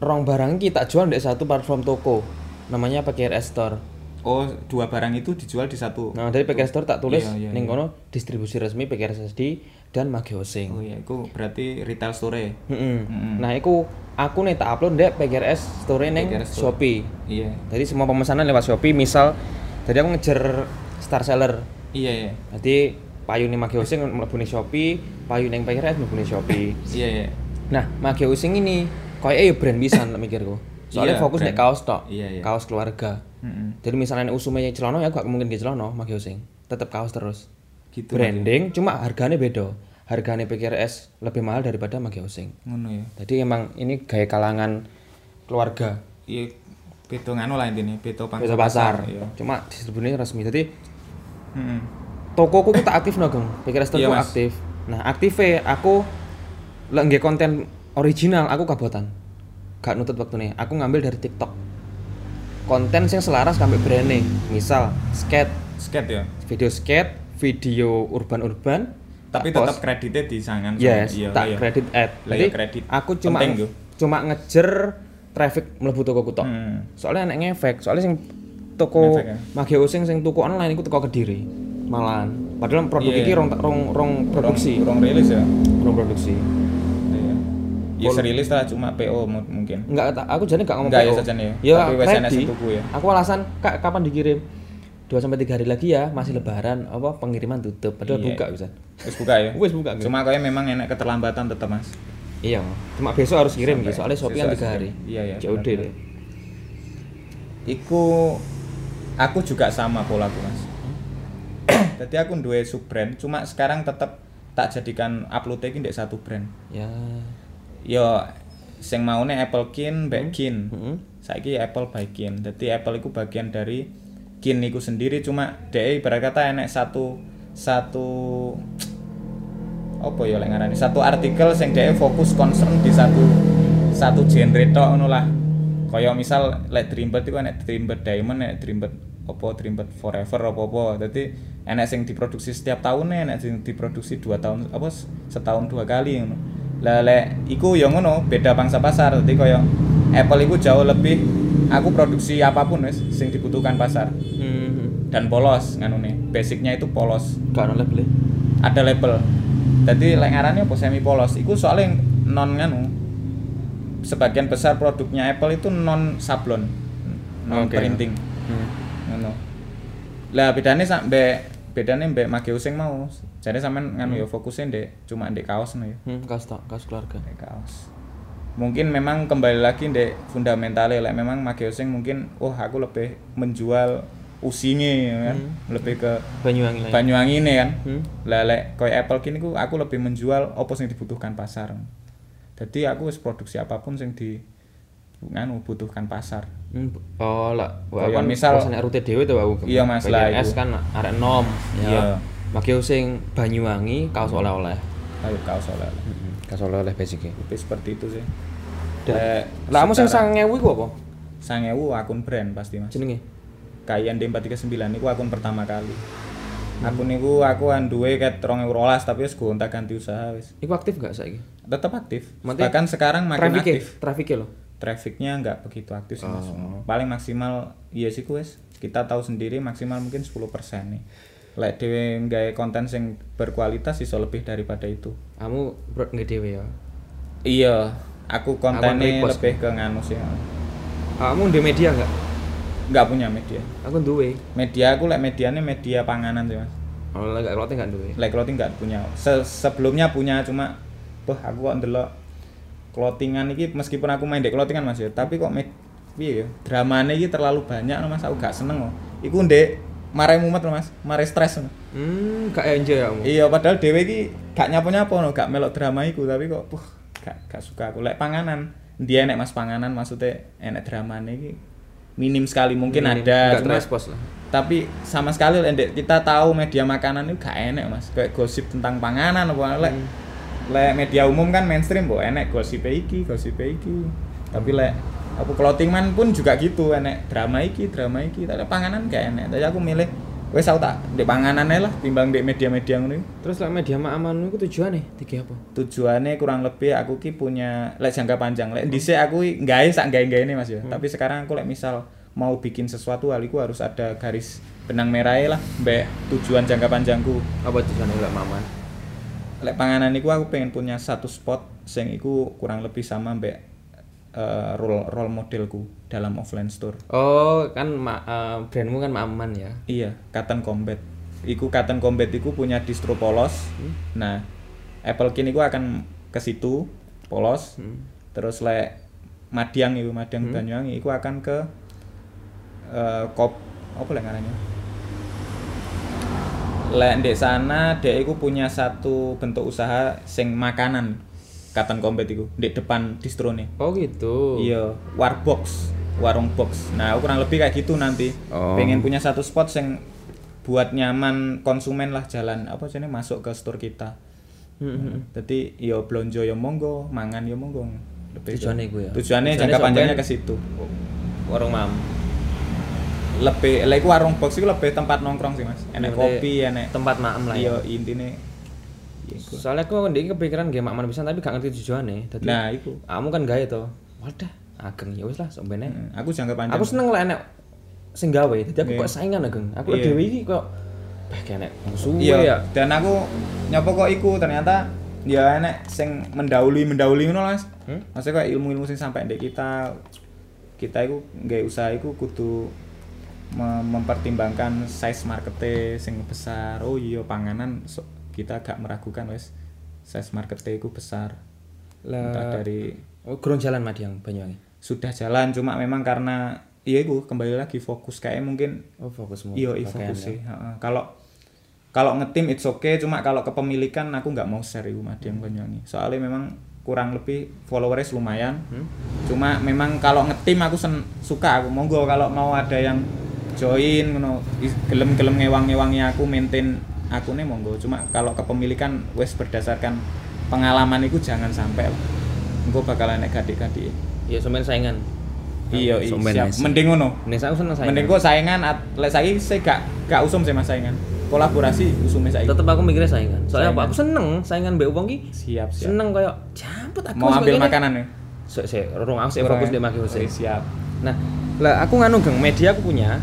rong barang kita jual di satu platform toko. Namanya PGRS Store. oh dua barang itu dijual di satu Nah, dari PGRS Store tak tulis Iya, iya, ning iya. kono distribusi resmi PGRS SD dan Mage Hosing. oh iya itu berarti retail store Mm-mm. Mm-mm. Nah, iku aku nih tak upload ndek PGRS Store Store. Shopee. iya Jadi semua pemesanan lewat Shopee, misal jadi aku ngejar star seller. iya iya Jadi payu ning Mage Hosing mlebu Shopee, payu ning PGRS mlebu Shopee. iya iya Nah, Mage Hosing ini koyo ya brand bisa mikirku. Soalnya Iya, fokus nek brand. kaos tok. Iya, iya. Kaos keluarga. Mm-mm. Jadi misalnya usume celana ya aku gak mungkin ke celana Mage Hosing. Tetep kaos terus. gitu Branding cuma harganya beda. Harganya PGRS lebih mahal daripada Mage Hosing. ngono ya Jadi emang ini gaya kalangan keluarga. iya beda nganu lah intinya beda pangsa Beda pasar. iya Cuma distribusinya resmi. Jadi Mm-mm. tokoku ku tak aktif no, Geng. PGRS Store Iya, aktif. Nah, aktifnya aku lek konten original aku kabotan. Gak nutut waktu nih. Aku ngambil dari TikTok. Konten sing selaras sampai branding. Misal skate, skate ya video skate, video urban-urban. tapi tak tetap kreditnya di sangan Yes, iya, tak iya. kredit ad. Jadi iya, kredit. aku cuma Penting, cuma ngejer traffic mlebu toko tok. Hmm. Soalnya enak ngefek, soalnya sing toko Ngefek ya? Mage Using sing tuku online iku teko Kediri. Malahan. Padahal produk Iya. iki rong rong rong produksi. Rong, rong rilis ya Rong produksi. Ya Pol- serilis lah cuma PO mu- mungkin Enggak aku jadi enggak ngomong Enggak ya PO. saja nih Ya, tapi wes enak tuku ya Aku alasan Kak kapan dikirim? 2 sampai 3 hari lagi ya, masih lebaran apa pengiriman tutup. Padahal Iya. buka bisa. wes buka ya Wes buka. Cuma kayak memang enak keterlambatan tetap mas Iya, cuma besok harus kirim gitu. Soalnya Shopee kan besok 3 harus hari. Iya, iya, COD deh. iku aku juga sama polaku mas *coughs* jadi aku duwe sub brand cuma sekarang tetap tak jadikan upload ndek satu brand Ya. Yo sing maune Apple Kin mbek Kin. Heeh. saiki Apple by Kin. Jadi Apple itu bagian dari Kin iku sendiri. Cuma DE ibarat kata enek satu satu apa ya lek ngarani? Satu artikel sing DE fokus concern di satu satu genre tok ngono lah. Kaya misal lek Dreambird itu enek Dreambird Diamond enek Dreambird apa Dreambird Forever apa apa jadi enek sing diproduksi setiap tahun enek sing diproduksi dua tahun apa setahun dua kali ngono lah lek iku ya ngono beda pangsa pasar jadi kaya Apple iku jauh lebih aku produksi apa pun wis sing dibutuhkan pasar Hmm. dan polos nganune basicnya itu polos Gak ono label. ada label jadi lek ngarane apa semi polos iku soalnya non nganu sebagian besar produknya Apple itu non sablon non Oke. printing Hmm. ngono lah bedane sampe bedane mbek Mageo sing mau. Jadi sampean nganu ya fokusnya ndek cuma ndek kaos no ya. Hmm, kaos tok, kaos keluarga. ndek kaos. Mungkin memang kembali lagi ndek fundamentalnya lah memang Mageo sing mungkin oh aku lebih menjual usinge ya kan? Lebih ke Banyuwangi ya. Banyuwangi ini kan? Hmm. lah lek koyo Apple kini ku aku lebih menjual apa sing dibutuhkan pasar. Jadi aku produksi apa pun sing di nganu butuhkan pasar Hmm. Oh, lah. Kan misal- misal rute dhewe to aku. Iya, Mas, lah, Bagian iku. S kan arek nom. Iya. Ya. Makanya sing Banyuwangi kaos oleh-oleh. ayo kaos oleh Heeh. Kaos oleh-oleh basicnya. Tapi seperti itu sih Lek Lah kamu sing secara- 1000 iku apa? sangewu akun brand pasti mas Jenenge? kayak D439 niku akun pertama kali akun niku aku anduwe ket 2012 tapi wis gonta ganti usaha wis Iku aktif gak saiki? tetap aktif Maksudnya bahkan sekarang makin Traffic aktif Traffic lho. Trafficnya nggak begitu aktif sih mas Oh. paling maksimal iya sih wes kita tahu sendiri maksimal mungkin 10% nih lek dhewe nggawe konten sing berkualitas iso lebih daripada itu Kamu bro nggak dhewe ya. iya aku kontennya lebih ke nganu sih Kamu di media enggak? nggak punya media Aku duwe. media aku lek medianya media panganan sih mas Kalau enggak clothing enggak duwe. lek clothing nggak punya Se- sebelumnya punya cuma tuh aku kok ndelok clothingan iki meskipun aku main di clothingan mas ya tapi kok med piye ya dramane iki terlalu banyak no, mas aku gak seneng kok iku ndek marai mumet mas marai stres no. Hmm, gak enjoy ya kamu. iya padahal dhewe iki gak nyapo-nyapo no gak melok drama iku tapi kok puh gak gak suka aku lek panganan dia enek mas panganan maksudnya enek dramane iki minim sekali mungkin Minim. ada Gak cuma lah. tapi sama sekali lek kita tahu media makanan itu gak enek mas kayak gosip tentang panganan apa Hmm. lek media umum kan mainstream bu enek gosip iki gosip iki. Tapi lek aku clothing man pun juga gitu. Enek drama iki drama iki. Tapi panganan gak enek. Tapi aku milih wes aku tak di panganan ae lah timbang di media-media ngono iki. Terus lah media aman itu tujuannya tiga apa? tujuannya kurang lebih aku ki punya lek jangka panjang. Lek dhisik aku gawe sak gawe ini mas ya tapi sekarang aku lek misal mau bikin sesuatu hal iku harus ada garis benang merahnya lah mbak tujuan jangka panjangku. Apa tujuannya enggak maman? Lek panganan iku aku pengen punya satu spot sing iku kurang lebih sama mbak eh, role role modelku dalam offline store. Oh, kan ma eh, brandmu kan aman ya. iya Cotton Combat. Iku Cotton Combat iku punya distro polos. Nah Apple Kin iku akan ke situ polos. Hmm. terus lek Madiang itu Madiang Banyuwangi iku akan ke eh, kop apa lek ngarannya lek ndek sana dek iku punya satu bentuk usaha sing makanan Cotton Combat iku ndek depan distrone Oh gitu. iya warbox warung box nah kurang lebih kayak gitu nanti Oh. pengen punya satu spot yang buat nyaman konsumen lah jalan apa sih masuk ke store kita Hmm, hmm. jadi yo blonjo yo monggo mangan yo monggo lebih Tujuannya iku ya? tujuannya Tujuannya jangka panjangnya ke situ Warung mam. Lebih lek iku warung box itu lebih tempat nongkrong sih mas enek kopi enek tempat maem lah iya ya. intine iya iku. Soalnya aku ndek kepikiran game maman bisa tapi gak ngerti tujuannya. Dadi nah iku kamu kan gawe to. Wadah, ageng ya wis lah sombene. Hmm, aku jangka panjang Aku seneng lah enek sing gawe. Dadi aku Iya. kok saingan ageng. Aku Iya. dhewe iki kok bah kene musuh iya ya. dan aku nyopo kok iku ternyata ya enek sing mendahului mendahului ngono Mas Hmm? maksudnya kayak ilmu-ilmu sing sampai ndek kita kita iku nggak usaha iku kudu mempertimbangkan size markete sing besar oh iya panganan so- kita gak meragukan wes size markete iku besar entah Lah dari oh, gurung jalan Madiang Banyuwangi. sudah jalan cuma memang karena iya iku kembali lagi fokus kayak mungkin Oh, iya iya fokus ya. sih heeh. kalau kalau ngetim it's okay cuma kalau kepemilikan aku nggak mau share iku Madiang Banyuwangi soalnya memang kurang lebih followersnya lumayan Hmm? cuma memang kalau ngetim aku sen- suka aku monggo kalau mau ada yang join ngono gelem-gelem ngewang-ngewangi aku maintain aku nih monggo cuma kalau kepemilikan wes berdasarkan pengalaman itu jangan sampai lah engko bakalan nek gadik-gadik Iya, sampean saingan. iya iya siap mending ngono Nes aku seneng saingan. mending kok saingan at- lek saiki saya gak gak usum sih mas saingan kolaborasi usume saiki tetep aku mikirnya saingan. Soalnya apa? Saingan. Aku seneng saingan mbek wong ki. siap siap Seneng koyo jamput aku mau ambil makanan ya Sik sik, rung aku sik fokus ya? di Maki Oh, Hussein. siap Nah, lah aku nganu geng media aku punya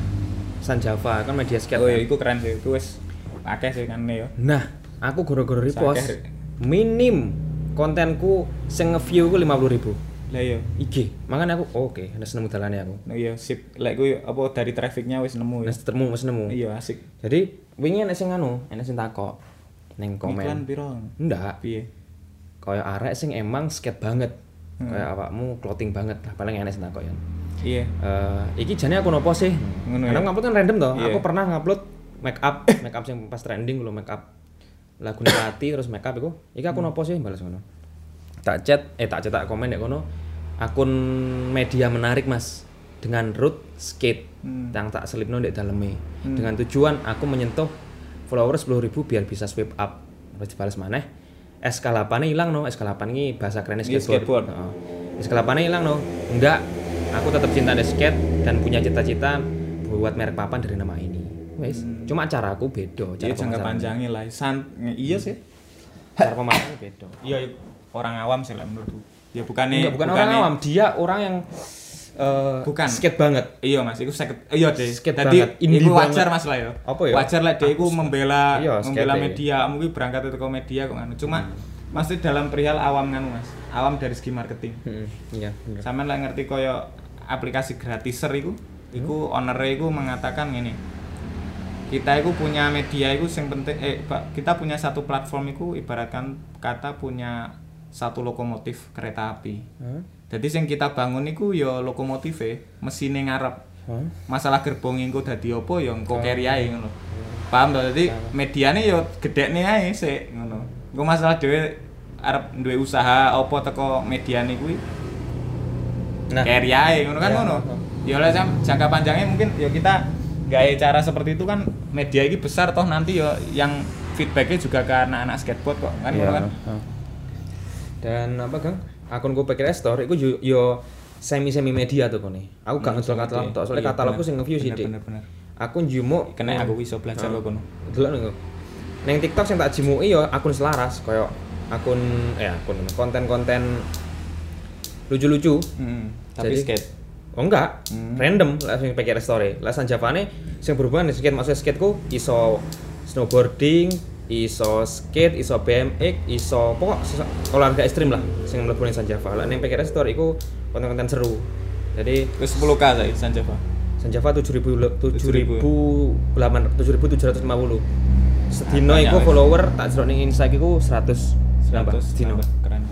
San Java kan media skate. oh kan. iya iku keren sih iku wis akeh sih kan ya Nah, aku goro-goro repost minim kontenku sing nge-view ku 50.000 ribu lah iya IG. Makanya aku oh, oke, ada seneng dalane aku. Nah, iya sip lek kuwi apa dari trafficnya wis nemu ya Wis ketemu, wis nemu. iya asik Jadi wingi enek sing anu, enek sing takok ning iklan komen. piro Enggak, piye kaya arek sing emang skate banget. Hmm. Kayak awakmu clothing banget lah paling enek sing takok ya. Iya Eh, iki jane aku nopo sih? Ngono Karena ya? ngupload kan random toh. Iya. Aku pernah ngupload make up, *coughs* make up sing pas trending lho make up. Lagu Pati terus make up iku. Iki aku Hmm. nopo sih balas ngono. Tak chat, eh tak chat tak komen nek kono. Akun media menarik Mas dengan root skate Hmm. yang tak selipno ndek daleme. Hmm. Dengan tujuan aku menyentuh followers 10.000 biar bisa swipe up. Terus dibalas maneh. SK8 hilang no, SK8 ini bahasa kerennya skateboard. skateboard. Heeh. SK8 hilang no. Enggak. Aku tetap cinta skate dan punya cita-cita buat merek papan dari nama ini. Wes, cuma cara aku beda, cara iya jangka panjangnya lah san iya sih Cara pemasaran beda. iya iya. orang awam sih lah menurutku ya bukannya Enggak, bukan orang awam, dia orang yang eh, Bukan. skate banget. iya mas itu seket iya deh Skate tadi banget, itu wajar mas lah ya Apa ya? wajar lah dia itu membela Iya, membela skate. media mungkin berangkat itu ke media kok nganu cuma Hmm. masih dalam perihal awam nganu mas awam dari segi marketing Heeh, iya, bener. Sampeyan lah ngerti koyo aplikasi gratiser iku, iku owner iku mengatakan gini. Kita iku punya media iku sing penting eh Pak, kita punya satu platform iku ibaratkan kata punya satu lokomotif kereta api. Hah? Jadi sing kita bangun iku ya lokomotif mesine ngarep. Hah? Masalah gerbong engko dadi apa ya engko carry ae ngono. Paham to? Jadi mediane ya gedekne ae sik ngono. Engko masalah dhewe arep duwe usaha apa teko mediane kuwi Nah, carry ae ngono kan Ya. ngono. Ya oleh jam- jangka panjangnya mungkin ya kita gawe cara seperti itu kan media ini besar toh nanti ya yang feedbacknya juga ke anak-anak skateboard kok kan ngono kan. Dan apa Kang? Akun gue pikir store iku yo, yo semi semi media tuh kone. Aku gak ngedol katalog tok, soalnya Iya, katalogku sing nge-view sih, Bener, Dik. bener, bener. Aku njumo Kena aku iso belajar kok kono. Delok nih Neng TikTok sing tak jimuki ya akun selaras koyo akun eh akun konten-konten lucu-lucu. Hmm, tapi Jadi- skate. Oh enggak, Hmm. random lah sing pikir story. Lah sanjapane sing berhubungan dengan skate maksudnya skateku iso snowboarding, iso skate, iso BMX, iso pokok olahraga ekstrim lah sing mlebu ning Sanjava. Lah ning pikir story iku konten-konten seru. Jadi Wis 10k saya Sanjava. Sanjava 7000 le- 7000. 7800 7750. Sedino iku follower tak jeruk ning Insta iku 100 nambah 100 sedino. nambah. keren.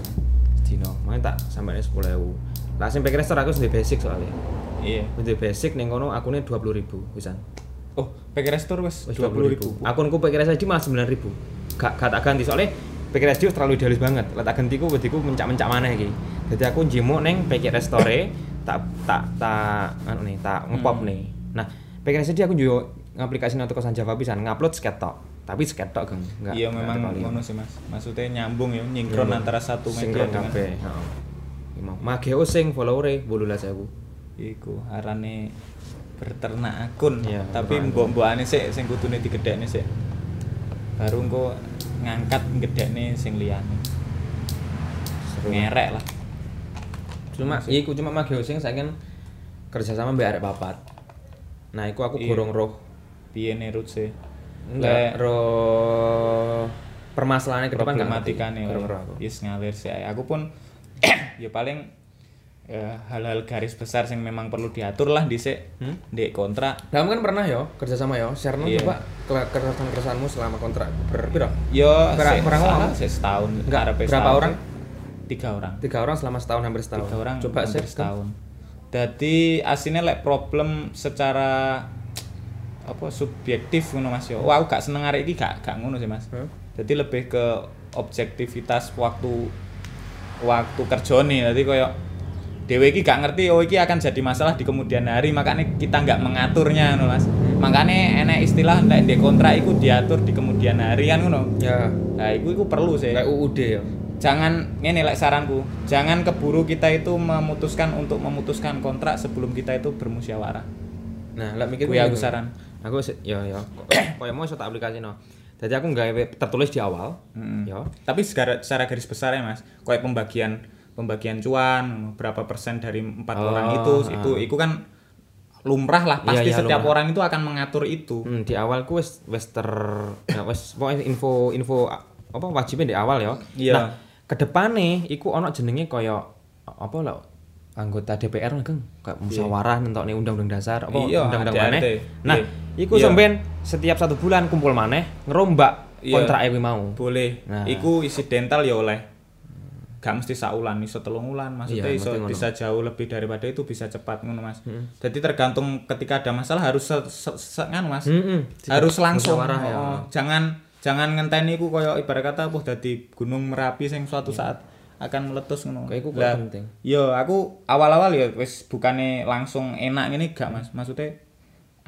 Sedino. Makanya tak sampai 10000. Lah sing pikir store aku sendiri basic soalnya. Iya. Untuk basic ning kono akune 20.000 pisan. Oh, PK Restore wis Wis 20.000. Akunku PKR SD malah 9.000. Gak gak tak ganti soalnya PKR SD terlalu idealis banget. Lah tak ganti ku wediku mencak-mencak maneh iki. Jadi aku njimo ning PKR Store *laughs* tak tak tak anu nih, tak ngepop Hmm. nih. Nah, PKR SD aku juga ngaplikasi untuk kosan Java pisan ngupload skate tok. Tapi skate tok, Geng. Enggak. Iya memang ngono sih Mas. Maksudnya nyambung ya, nyingkron antara satu media dengan kabeh, heeh. Iki mau. Mageo sing followere 18.000. iku arane berternak akun Iya, tapi mbok-mbokane sik sing kudune digedhekne sik. Baru engko ngangkat gedhekne sing liyane. Ngerek lah. Cuma iku cuma mageo sing saya kan kerja sama mbak arek papat. Nah iku aku Iya. gorong roh. Piye nerut sih? Enggak roh permasalahannya ke depan problematikane aku. Yes ngalir sih. Aku pun *coughs* ya paling ya, hal-hal garis besar yang memang perlu diatur lah dhisik Hmm? di kontrak kamu kan pernah yo kerja sama yo share Iya. coba keresahan keresahanmu selama kontrak berpiro yo Berapa- salah orang? sik setahun Enggak, berapa setahun orang? tiga orang tiga orang selama setahun hampir setahun tiga orang coba hampir share setahun Dadi asine lek problem secara apa subjektif ngono Mas yo. Wah, aku gak seneng arek iki gak gak ngono sih Mas. Hmm. Jadi lebih ke objektivitas waktu waktu kerjane. Dadi koyo dhewe iki gak ngerti oh iki akan jadi masalah di kemudian hari makanya kita nggak mengaturnya ngono Mas. Makanya enek istilah nek di kontrak iku diatur di kemudian hari kan ngono. Ya, Nah, iku iku perlu sih. UUD ya. Jangan ini lek saranku, jangan keburu kita itu memutuskan untuk memutuskan kontrak sebelum kita itu bermusyawarah. Nah, lek mikir Kuwi aku saran. Aku ya ya. *coughs* Kayak mau tak aplikasino. Jadi aku nggak tertulis di awal. Mm. Ya. Tapi secara, secara garis besar ya mas, kayak pembagian pembagian cuan berapa persen dari empat Oh, orang itu, ah. itu itu kan lumrah lah. Iya, Pasti iya, setiap lumrah. orang itu akan mengatur itu. Hmm, di awal ku wis wis ter ya pokoknya info info apa wajibnya di awal ya. Iya. Nah, kedepane iku ono jenenge kaya apa lho anggota DPR Kang, kayak musyawarah nentokne undang-undang dasar apa Iya, undang-undang maneh. Nah, Iya. Iku Iya. sampean setiap satu bulan kumpul maneh ngerombak Iya. kontrak kuwi mau. Boleh. Nah. Iku isi dental ya oleh. Gak mesti saulan, iso telung ulan, maksudnya Iya, iso bisa jauh lebih daripada itu bisa cepat ngono mas. Jadi tergantung ketika ada masalah harus se, se, se- nganu mas, Heeh. harus langsung. musyawarah ya. Oh, jangan jangan ngenteni iku koyo ibarat kata apa dadi gunung merapi sing suatu saat akan meletus ngono. Kayak iku penting. Yo, aku awal-awal ya wis bukane langsung enak ngene gak Mas. Maksudnya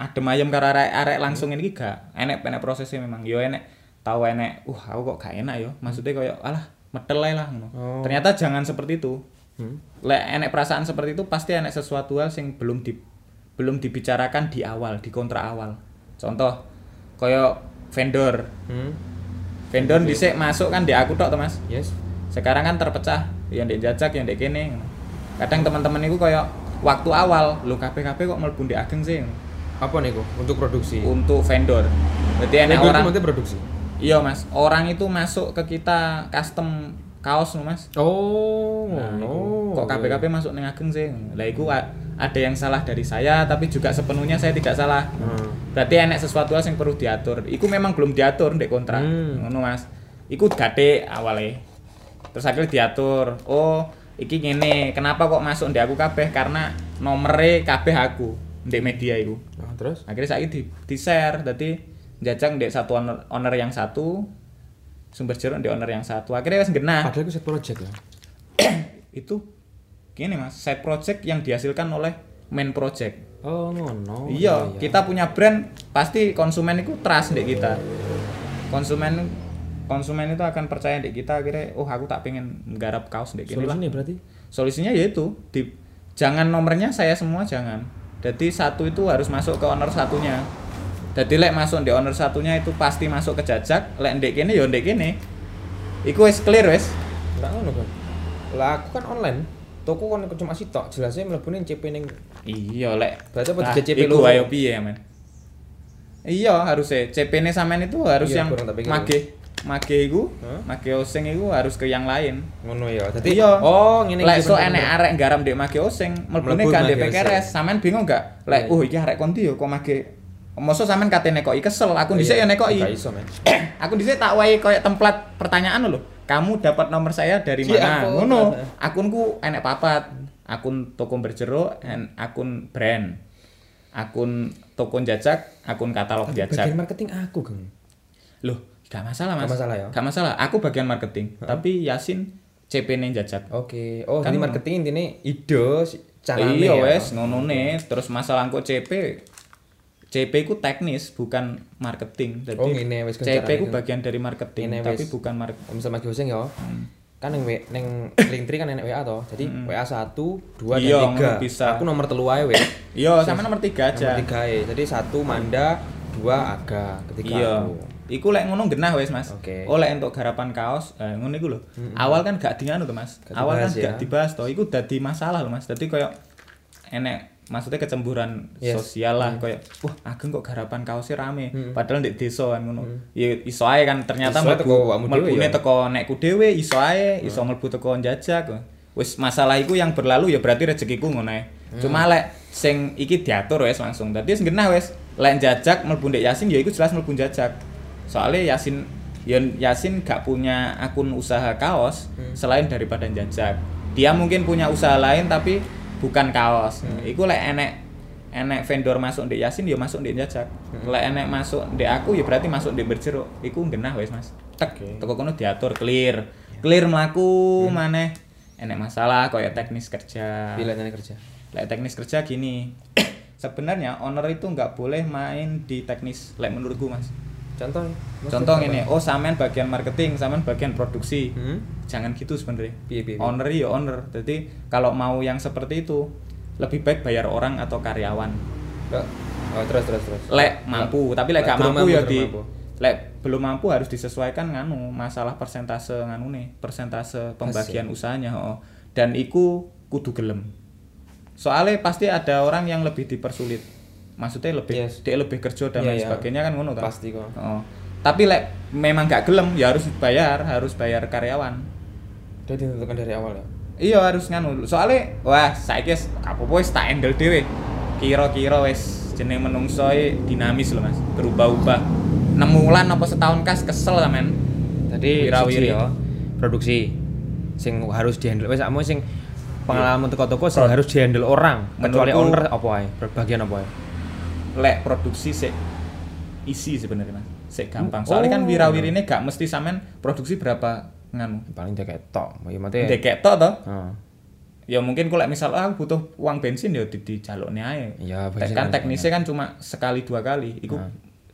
adem ayem karo arek-arek langsung ini gak. Enek enek prosesnya memang. Yo enek tahu enek, uh aku kok gak enak yo. Maksudnya koyo alah medel ae lah ngono. Oh. Ternyata jangan seperti itu. Hmm. Lek enek perasaan seperti itu pasti enek sesuatu hal sing belum di belum dibicarakan di awal, di kontrak awal. Contoh koyo vendor. Hmm. Vendor dhisik masuk kan di aku tok to Mas Yes. sekarang kan terpecah yang di jajak yang di kene kadang teman-teman itu kayak waktu awal lu KPKP kok mlebu di ageng sih Apa nih kok untuk produksi? untuk vendor. Berarti Vendor itu orang nanti produksi. iya mas. Orang itu masuk ke kita custom kaos loh mas. Oh, Nah, iku, kok KPKP masuk ning ageng sih? Lah itu a- ada yang salah dari saya tapi juga sepenuhnya saya tidak salah. Hmm. berarti enek sesuatu yang perlu diatur. Iku memang belum diatur di kontrak. Hmm. ngono mas. Iku gade awalnya terus akhirnya diatur. Oh iki ngene. Kenapa kok masuk di aku kabeh? Karena nomere kabeh aku di media iku Nah, terus? akhirnya saya di, di share jadi jajang di satu owner, owner yang satu sumber jeruk di owner yang satu akhirnya wis genah Padahal itu set project lah. *clears throat* itu gini mas side project yang dihasilkan oleh main project Oh, ngono. iya, kita punya brand pasti konsumen itu trust di kita. Konsumen konsumen itu akan percaya di kita akhirnya oh aku tak pengen nggarap kaos di lah. Solusinya berarti Solusinya yaitu di jangan nomornya saya semua jangan. Jadi satu itu harus masuk ke owner satunya. Jadi lek masuk di owner satunya itu pasti masuk ke jajak, lek ndek kene ya ndek kene. Iku wis clear wis. enggak ngono kan. Lah aku kan online. Toko kan cuma sitok, jelasnya mlebune CP ning Iya lek. Berarti apa tiga CP iku loro? ayo piye men? Iya harusnya CP ne sampean itu harus Iya, yang mage mage iku, Hah? mage oseng iku harus ke yang lain. ngono ya. Dadi Iya. oh ngene Lek iki bener-bener. enek arek garam dek mage oseng, mlebune Mlebu gak ndek PKRS, sampean bingung gak? Lek Iya. oh iki arek kondi yo kok mage Mosok sampean kate nekoki kesel, aku dhisik Iya, ya nekoki. Gak iso, men. *clears throat* aku dhisik tak wae koyo template pertanyaan lho. Kamu dapat nomor saya dari Iya, mana? Ngono. Akunku enek papat. Akun toko berjeruk akun brand. Akun toko jajak, akun katalog Bagian jajak. marketing aku, Geng. Loh, gak masalah, Mas. Gak masalah ya? Gak masalah. Aku bagian marketing, tapi Yasin CP-ne jajak. Oke. Oh, Kan ngono. marketing intine ide carane iya ya. wes ngono nih terus masalah kok CP CP ku teknis bukan marketing jadi Oh, ngene, wes kan CP ku bagian dari marketing Ngene, tapi wes. bukan marketing Misal magi hoseng ya. Hmm. Kan yang W- neng *coughs* Linktree kan enek WA toh. Jadi WA 1, 2 Iya, dan 3. ngono bisa. Aku nomor telu ae wes. iya sama nomor tiga aja Nomor 3 ya. Jadi 1 Manda, 2 Aga, ketiga iya aku. Iku lek ngono genah wes mas. Oke. Oh lek untuk garapan kaos, eh, ngono iku lho. Awal kan gak dianu tuh mas. Gak Awal kan ya. gak dibahas toh. Iku dadi masalah lho mas. Dadi koyo enek maksudnya kecemburuan Yes. sosial lah koyo wah ageng kok garapan kaosnya rame Hmm. padahal di desa kan ngono ya iso ae kan ternyata mlebune ya. Hmm. teko nekku dhewe iso ae iso mlebu teko njajak wis masalah iku yang berlalu ya berarti rezekiku ngono ae Hmm. cuma lek sing iki diatur wis langsung dadi wis genah wis lek njajak mlebu ndek Yasin ya iku jelas mlebu njajak soalnya Yasin ya Yasin gak punya akun usaha kaos Hmm. selain daripada njajak dia mungkin punya usaha lain tapi bukan kaos. Hmm. Iku lek enek enek vendor masuk di Yasin ya masuk di jajak. Hmm. Lek enek masuk di aku ya berarti masuk di berjeruk. Iku genah wes Mas. Tek, Oke. teko kono diatur clear. Clear mlaku Hmm. maneh. Enek masalah kayak teknis kerja. pilihannya kerja Lek teknis kerja gini. *coughs* Sebenarnya owner itu nggak boleh main di teknis lek menurutku Mas. Contoh Contoh ini, oh sampean bagian marketing, sampean bagian produksi. hmm? Jangan gitu sebenarnya. Owner ya owner. Jadi kalau mau yang seperti itu lebih baik bayar orang atau karyawan. Oh terus terus terus Lek mampu, tapi lek gak Belum mampu ya di mampu. lek belum mampu harus disesuaikan nganu masalah persentase nganu nih, persentase pembagian usahanya, oh. Dan iku kudu gelem. Soalnya pasti ada orang yang lebih dipersulit. Maksudnya lebih Yes. dia lebih kerja dan Iya, lain iya. sebagainya kan ngono kan. Pasti kok. Oh. Tapi lek memang gak gelem ya harus bayar, harus bayar karyawan. udah ditentukan dari awal ya Iya harus nganu. Soalnya wah saiki wis apa-apa wis tak handle dhewe. Kira-kira wis jeneng menungso e dinamis loh Mas, berubah-ubah. 6 bulan apa setahun kas kesel sampean. tadi Wirawiri. ya produksi sing harus dihandle wis kamu sing pengalaman toko-toko sing Pro- harus dihandle orang kecuali owner apa ae bagian apa ae Lek produksi sik isi sebenarnya Mas. Sik gampang. Soalnya kan Oh. wirawirine gak mesti sampean produksi berapa nganu. paling deket tok ya mate Dekek tok toh. Heeh. Ya mungkin kalau misal ah, aku butuh uang bensin ya di dijalukne ae. Iya, Tek- bensin kan harus teknisnya kan cuma sekali dua kali. Iku Nah.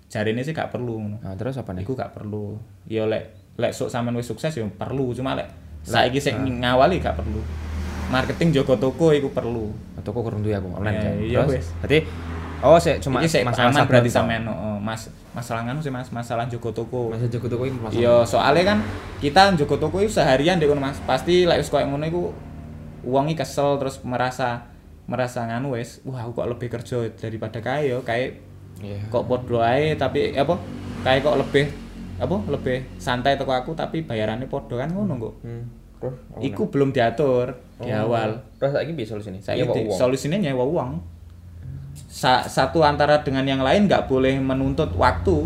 jarine sih gak perlu ngono. Nah, terus apa nih? Iku gak perlu. Ya lek lek sok sampean wis sukses ya perlu, cuma lek saiki sik ngawali gak perlu. Marketing jogo toko iku perlu. Toko kurang duwe aku online Ya, kan. iya, Terus berarti oh sik cuma Iki sik masalah aman berarti tok. sampean oh, Mas masalah nganu sih Mas, masalah jogo toko. Masa jogo toko iki masalah. Iya, soalnya kan kita jogo toko itu seharian deh Mas. Pasti lek wis koyo ngono iku uangnya kesel terus merasa merasa nganu wis, wah aku kok lebih kerja daripada kae yo, kae Iya. kok podo ae tapi apa kayak kok lebih apa lebih santai teko aku tapi bayarannya podo kan ngono kok Hmm. Terus iku belum diatur di Oh. awal Terus saiki piye solusine? di- uang. solusinya nyewa uang Sa- satu antara dengan yang lain nggak boleh menuntut waktu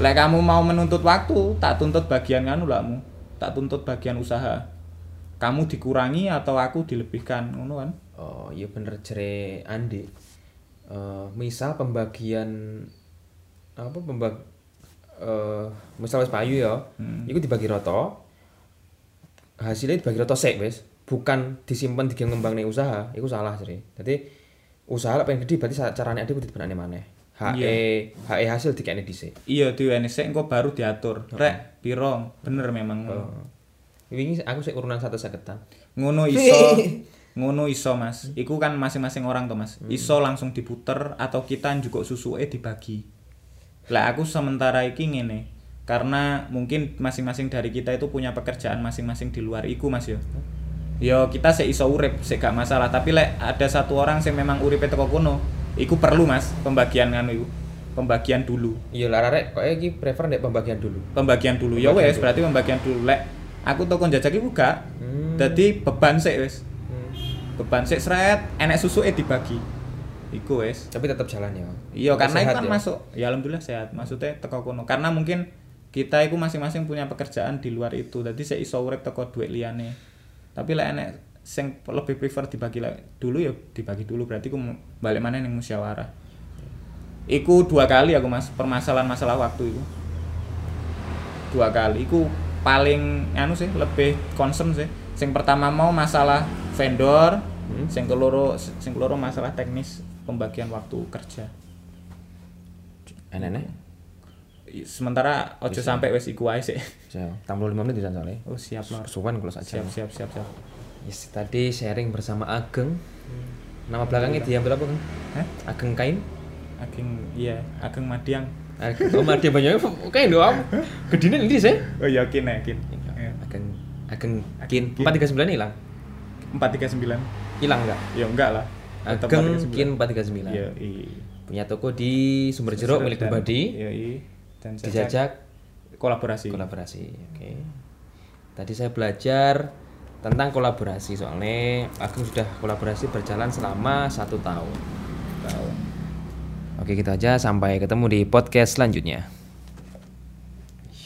lek kamu mau menuntut waktu tak tuntut bagian kanu lakmu tak tuntut bagian usaha kamu dikurangi atau aku dilebihkan ngono kan Oh, iya bener jere Andi. Eh, misal pembagian apa pembag eh misal wis payu ya, Hmm. iku dibagi rata. Hasilnya dibagi rata sik wis, bukan disimpan di ngembang usaha, iku salah jere. Jadi usaha lek pengen gede berarti carane ade kudu dibenane maneh. HE HE hasil dikene dhisik. iya diweni sik engko baru diatur. Rek piro? Bener memang. Oh. Wingi aku sik urunan 150-an. ngono *laughs* iso. Ngono iso mas. Iku kan masing-masing orang tuh mas. Iso langsung diputer atau kita juga susuke dibagi. Lah aku sementara iki ngene. Karena mungkin masing-masing dari kita itu punya pekerjaan masing-masing di luar iku mas yo yo kita sih iso urip sih gak masalah. Tapi lek ada satu orang sing memang uripe teko kono iku perlu mas pembagian nganu iku pembagian dulu. Iya lah arek kok iki prefer nek pembagian dulu. pembagian dulu. Ya wes berarti pembagian dulu. Lek aku toko jajak iku gak Hmm. jadi beban sih wes. Hmm. beban sik sret enek susuke dibagi. Iku wis Tapi tetap jalan ya. iya karena itu kan ya? masuk ya alhamdulillah sehat. Maksudnya teko kono. Karena mungkin kita itu masing-masing punya pekerjaan di luar itu. Jadi saya iso urip teko duit liyane tapi lah enek sing lebih prefer dibagi lah dulu ya dibagi dulu. Berarti aku balik mana ning musyawarah. Iku dua kali aku mas permasalahan masalah waktu itu dua kali. Iku paling anu sih lebih concern sih. Sing pertama mau masalah vendor Hmm. sing keloro sing keloro masalah teknis pembagian waktu kerja. Enek-enek. Sementara ojo Bisa. sampai wes iku ae sih Saya 85 menit bisa soalnya. oh siap lor Suwan kalau saja. siap siap siap siap Yes, tadi sharing bersama Ageng. Nama belakangnya diambil apa, Kang? Hah? Ageng Kain. ageng iya ageng madiang Ageng oh, Madia banyak kain doang. Gedine ndi sih? oh iya yakin yakin Ageng Ageng Ageng Kin Kin. 439 hilang. empat tiga sembilan Hilang enggak? ya enggak lah Ageng 439. Kin 439. iya iya Punya toko di Sumber Jeruk milik pribadi. iya iya dan Dijajak kolaborasi kolaborasi. Oke. Tadi saya belajar tentang kolaborasi soalnya Ageng sudah kolaborasi berjalan selama satu tahun. Tahu. Oke gitu aja sampai ketemu di podcast selanjutnya.